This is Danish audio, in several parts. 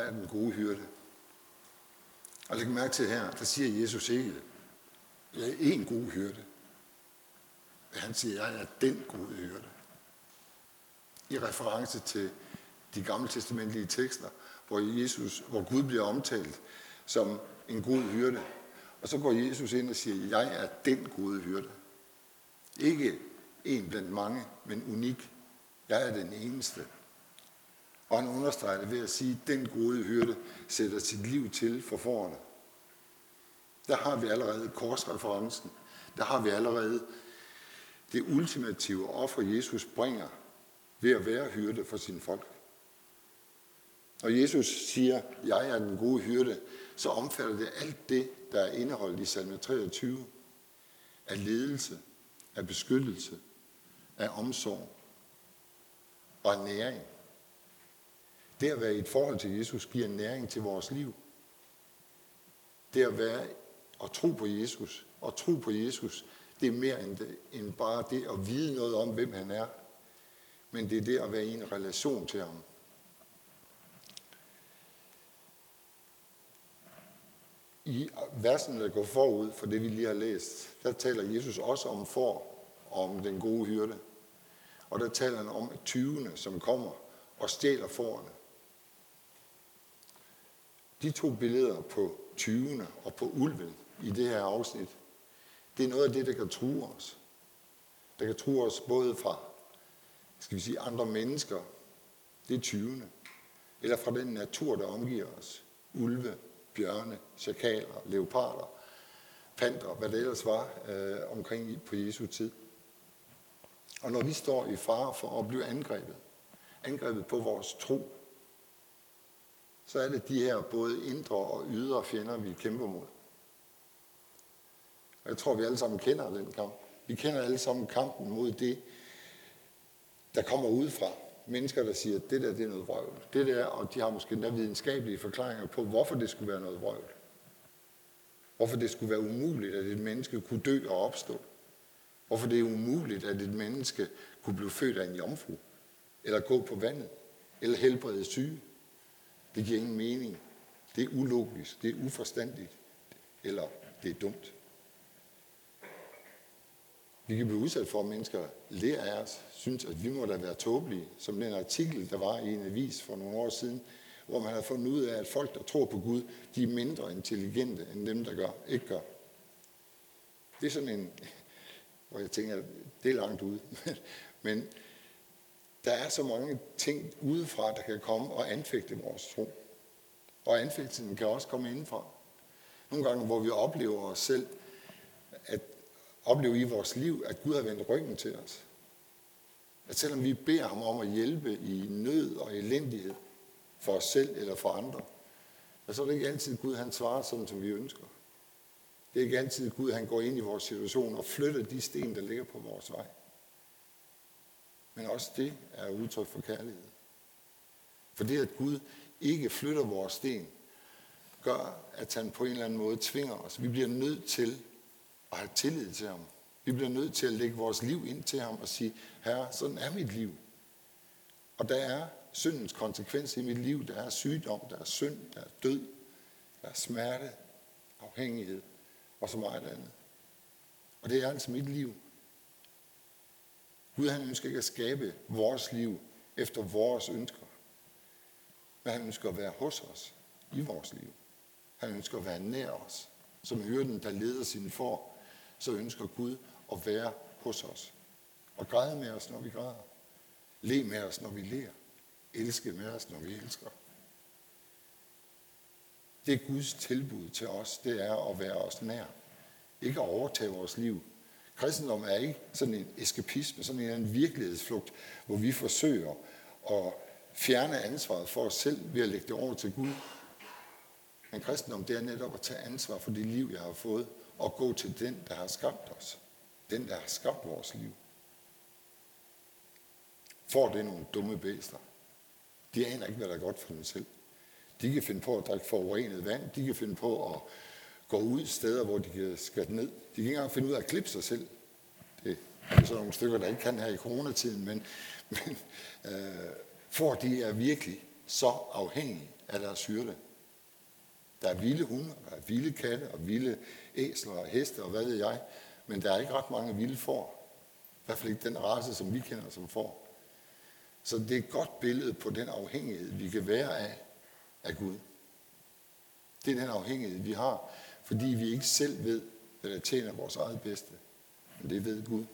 er den gode hyrde. Og læg mærke til her, der siger Jesus ikke, jeg er en god hyrde. Han siger, jeg er den gode hyrde. I reference til de gamle testamentlige tekster, hvor, Jesus, hvor Gud bliver omtalt som en god hyrde. Og så går Jesus ind og siger, jeg er den gode hyrde. Ikke en blandt mange, men unik. Jeg er den eneste. Og han understreger det ved at sige, at den gode hyrde sætter sit liv til for forerne. Der har vi allerede korsreferencen. Der har vi allerede det ultimative offer, Jesus bringer ved at være hyrde for sin folk. Og Jesus siger, jeg er den gode hyrde, så omfatter det alt det, der er indeholdt i salme 23. Af ledelse, af beskyttelse, af omsorg og af næring. Det at være i et forhold til Jesus giver næring til vores liv. Det at være og tro på Jesus, og tro på Jesus, det er mere end, det, end bare det at vide noget om, hvem han er. Men det er det at være i en relation til ham. I versen, der går forud for det, vi lige har læst, der taler Jesus også om for, om den gode hyrde. Og der taler han om tyvene, som kommer og stjæler forerne. De to billeder på tyvene og på ulven i det her afsnit, det er noget af det, der kan true os. Der kan true os både fra skal vi sige, andre mennesker, det er tyvene, eller fra den natur, der omgiver os. Ulve, bjørne, chakaler, leoparder, panter, hvad det ellers var øh, omkring på Jesu tid. Og når vi står i fare for at blive angrebet, angrebet på vores tro, så er det de her både indre og ydre fjender, vi kæmper mod. Og jeg tror, vi alle sammen kender den kamp. Vi kender alle sammen kampen mod det, der kommer udefra. Mennesker, der siger, at det der det er noget vrøvl. Det der, og de har måske endda videnskabelige forklaringer på, hvorfor det skulle være noget vrøvl. Hvorfor det skulle være umuligt, at et menneske kunne dø og opstå. Hvorfor det er umuligt, at et menneske kunne blive født af en jomfru. Eller gå på vandet. Eller helbrede syge. Det giver ingen mening. Det er ulogisk. Det er uforstandigt. Eller det er dumt. Vi kan blive udsat for, at mennesker lærer af os, synes, at vi må da være tåbelige, som den artikel, der var i en avis for nogle år siden, hvor man har fundet ud af, at folk, der tror på Gud, de er mindre intelligente end dem, der gør, ikke gør. Det er sådan en, hvor jeg tænker, det er langt ude. Men der er så mange ting udefra, der kan komme og anfægte vores tro. Og anfægtelsen kan også komme indenfra. Nogle gange, hvor vi oplever os selv, at opleve i vores liv, at Gud har vendt ryggen til os. At selvom vi beder ham om at hjælpe i nød og elendighed for os selv eller for andre, så er det ikke altid Gud, han svarer sådan, som vi ønsker. Det er ikke altid Gud, han går ind i vores situation og flytter de sten, der ligger på vores vej. Men også det er udtryk for kærlighed. For det, at Gud ikke flytter vores sten, gør, at han på en eller anden måde tvinger os. Vi bliver nødt til at have tillid til ham. Vi bliver nødt til at lægge vores liv ind til ham og sige, herre, sådan er mit liv. Og der er syndens konsekvens i mit liv. Der er sygdom, der er synd, der er død, der er smerte, afhængighed og så meget andet. Og det er altså mit liv. Gud han ønsker ikke at skabe vores liv efter vores ønsker. Men han ønsker at være hos os i vores liv. Han ønsker at være nær os. Som hyrden, der leder sine får, så ønsker Gud at være hos os. Og græde med os, når vi græder. Le med os, når vi ler. Elske med os, når vi elsker. Det er Guds tilbud til os, det er at være os nær. Ikke at overtage vores liv. Kristendom er ikke sådan en eskapisme, sådan en virkelighedsflugt, hvor vi forsøger at fjerne ansvaret for os selv ved at lægge det over til Gud. Men kristendom, det er netop at tage ansvar for det liv, jeg har fået, og gå til den, der har skabt os. Den, der har skabt vores liv. Får det nogle dumme bæster. De aner ikke, hvad der er godt for dem selv. De kan finde på at drikke forurenet vand. De kan finde på at går ud steder, hvor de kan skatte ned. De kan ikke engang finde ud af at klippe sig selv. Det er så nogle stykker, der ikke kan her i coronatiden, men, men øh, for de er virkelig så afhængige af deres hyrde. Der er vilde hunde, der er vilde katte og vilde æsler og heste og hvad ved jeg, men der er ikke ret mange vilde får. I hvert fald ikke den race, som vi kender som får. Så det er et godt billede på den afhængighed, vi kan være af, af Gud. Det er den afhængighed, vi har, fordi vi ikke selv ved, hvad der tjener vores eget bedste. Men det ved Gud.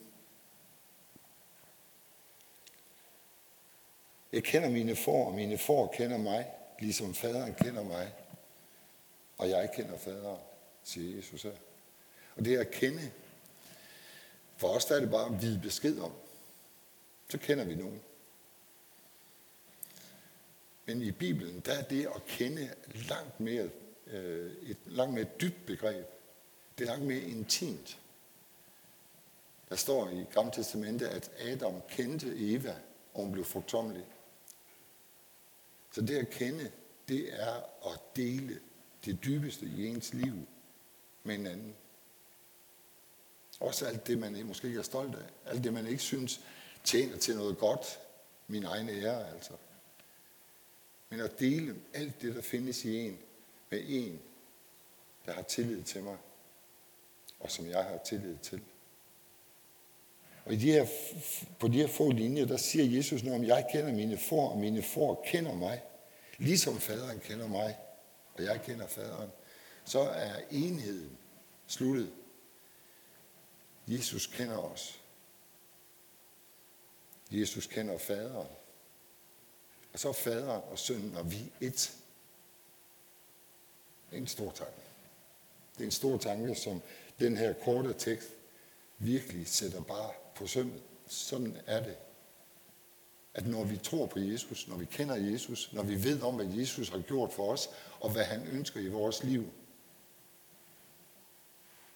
Jeg kender mine får, og mine får kender mig, ligesom faderen kender mig. Og jeg kender faderen, siger Jesus her. Og det at kende. For os der er det bare at vide besked om. Så kender vi nogen. Men i Bibelen, der er det at kende langt mere, øh, et langt mere dybt begreb. Det er langt mere intimt. Der står i Gamle Testamentet, at Adam kendte Eva, og hun blev frugtomlig. Så det at kende, det er at dele det dybeste i ens liv med en anden. Også alt det, man måske ikke er stolt af. Alt det, man ikke synes tjener til noget godt. Min egen ære, altså. Men at dele alt det, der findes i en, med en, der har tillid til mig, og som jeg har tillid til. Og i de her, på de her få linjer, der siger Jesus nu, om, jeg kender mine får, og mine får kender mig. Ligesom faderen kender mig, og jeg kender faderen. Så er enheden sluttet. Jesus kender os. Jesus kender faderen. Og så er faderen og sønnen, og vi er et. Det er en stor tanke. Det er en stor tanke, som den her korte tekst virkelig sætter bare på sømmet. Sådan er det. At når vi tror på Jesus, når vi kender Jesus, når vi ved om, hvad Jesus har gjort for os, og hvad han ønsker i vores liv,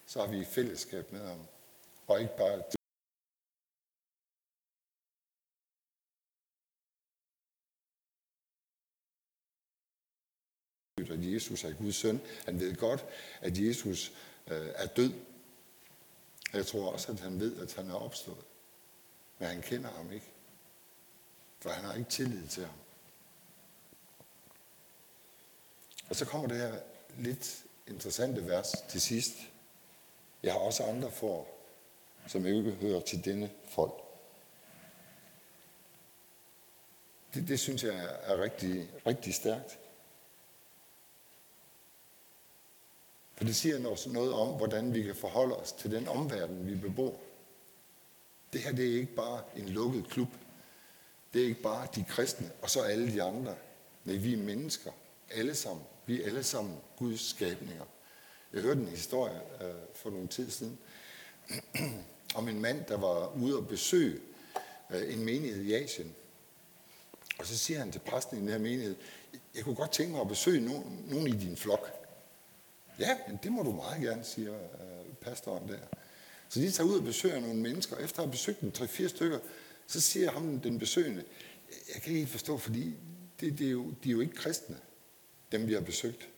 så har vi fællesskab med ham. Og ikke bare at Jesus er Guds søn. Han ved godt, at Jesus øh, er død. Jeg tror også, at han ved, at han er opstået. Men han kender ham ikke. For han har ikke tillid til ham. Og så kommer det her lidt interessante vers til sidst. Jeg har også andre for, som ikke hører til denne folk. Det, det synes jeg er rigtig, rigtig stærkt. For det siger også noget om, hvordan vi kan forholde os til den omverden, vi bebor. Det her det er ikke bare en lukket klub. Det er ikke bare de kristne, og så alle de andre. Nej, vi er mennesker. Alle sammen. Vi er alle sammen Guds skabninger. Jeg hørte en historie øh, for nogle tid siden om en mand, der var ude og besøge øh, en menighed i Asien. Og så siger han til præsten i den her menighed, jeg kunne godt tænke mig at besøge nogen, nogen i din flok. Ja, men det må du meget gerne, siger øh, pastoren der. Så de tager ud og besøger nogle mennesker. Efter at have besøgt dem 3-4 stykker, så siger ham den besøgende, jeg kan ikke forstå, fordi det, det er jo, de er jo ikke kristne, dem vi har besøgt.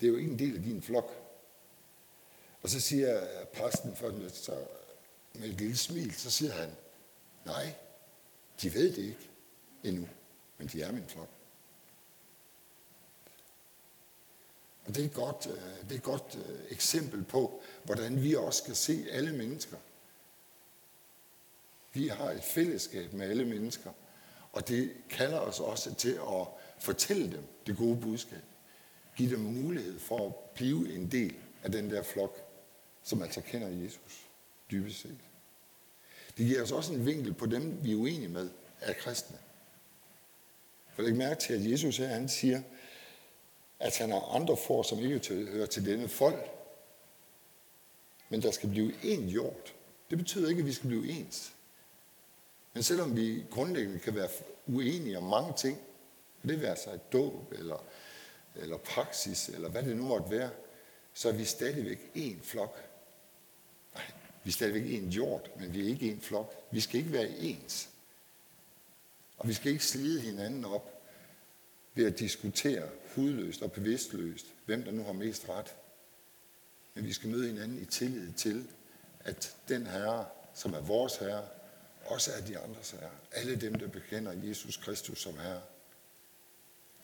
Det er jo ikke en del af din flok. Og så siger præsten for dem, så med et lille smil, så siger han, nej, de ved det ikke endnu, men de er min flok. Og det er et godt, øh, det er et godt øh, eksempel på, hvordan vi også skal se alle mennesker. Vi har et fællesskab med alle mennesker, og det kalder os også til at fortælle dem det gode budskab. Giv dem mulighed for at blive en del af den der flok, som altså kender Jesus dybest set. Det giver os også en vinkel på dem, vi er uenige med, er kristne. For læg mærke til, at Jesus her, han siger, at han har andre får, som ikke hører til denne folk. Men der skal blive én gjort. Det betyder ikke, at vi skal blive ens. Men selvom vi grundlæggende kan være uenige om mange ting, det vil altså dåb, eller, eller praksis, eller hvad det nu måtte være, så er vi stadigvæk en flok. Nej, vi er stadigvæk en jord, men vi er ikke en flok. Vi skal ikke være ens. Og vi skal ikke slide hinanden op ved at diskutere hudløst og bevidstløst, hvem der nu har mest ret. Men vi skal møde hinanden i tillid til, at den herre, som er vores herre, også er de andres herre. Alle dem, der bekender Jesus Kristus som herre.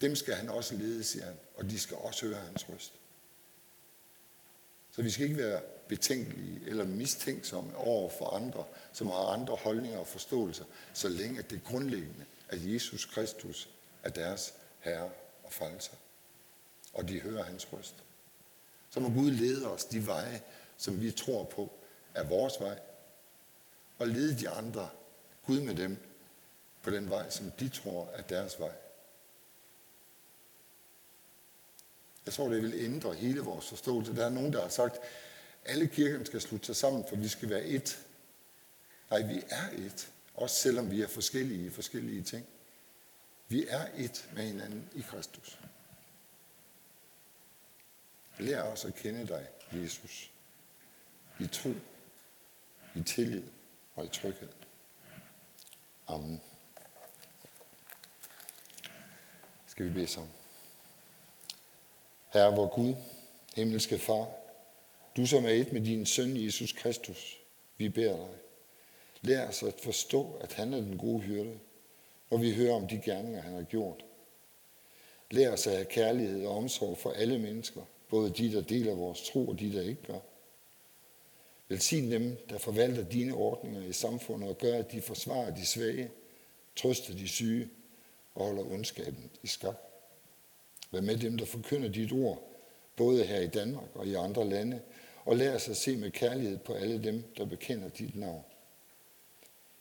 dem skal han også lede, siger han, og de skal også høre hans røst. Så vi skal ikke være betænkelige eller mistænksomme over for andre, som har andre holdninger og forståelser, så længe det grundlæggende, at Jesus Kristus er deres herre og frelser. Og de hører hans røst. Så må Gud lede os de veje, som vi tror på, er vores vej, og lede de andre, Gud med dem, på den vej, som de tror er deres vej. Jeg tror, det vil ændre hele vores forståelse. Der er nogen, der har sagt, at alle kirkerne skal slutte sig sammen, for vi skal være et. Nej, vi er et. Også selvom vi er forskellige i forskellige ting. Vi er et med hinanden i Kristus. Lær os at kende dig, Jesus. I tro, i tillid og i tryghed. Amen. Skal vi bede sammen. Herre, vor Gud, himmelske Far, du som er et med din søn Jesus Kristus, vi beder dig. Lær os at forstå, at han er den gode hyrde, og vi hører om de gerninger, han har gjort. Lær os at have kærlighed og omsorg for alle mennesker, både de, der deler vores tro, og de, der ikke gør. Velsign dem, der forvalter dine ordninger i samfundet og gør, at de forsvarer de svage, trøster de syge og holder ondskaben i skak. Vær med dem, der forkynder dit ord, både her i Danmark og i andre lande, og lær os at se med kærlighed på alle dem, der bekender dit navn.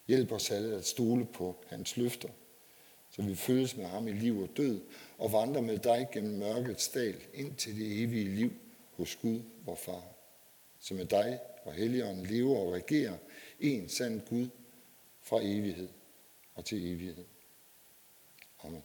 Hjælp os alle at stole på hans løfter, så vi følges med ham i liv og død, og vandrer med dig gennem mørkets dal ind til det evige liv hos Gud, vor Far, som med dig og Helligånden lever og regerer en sand Gud fra evighed og til evighed. Amen.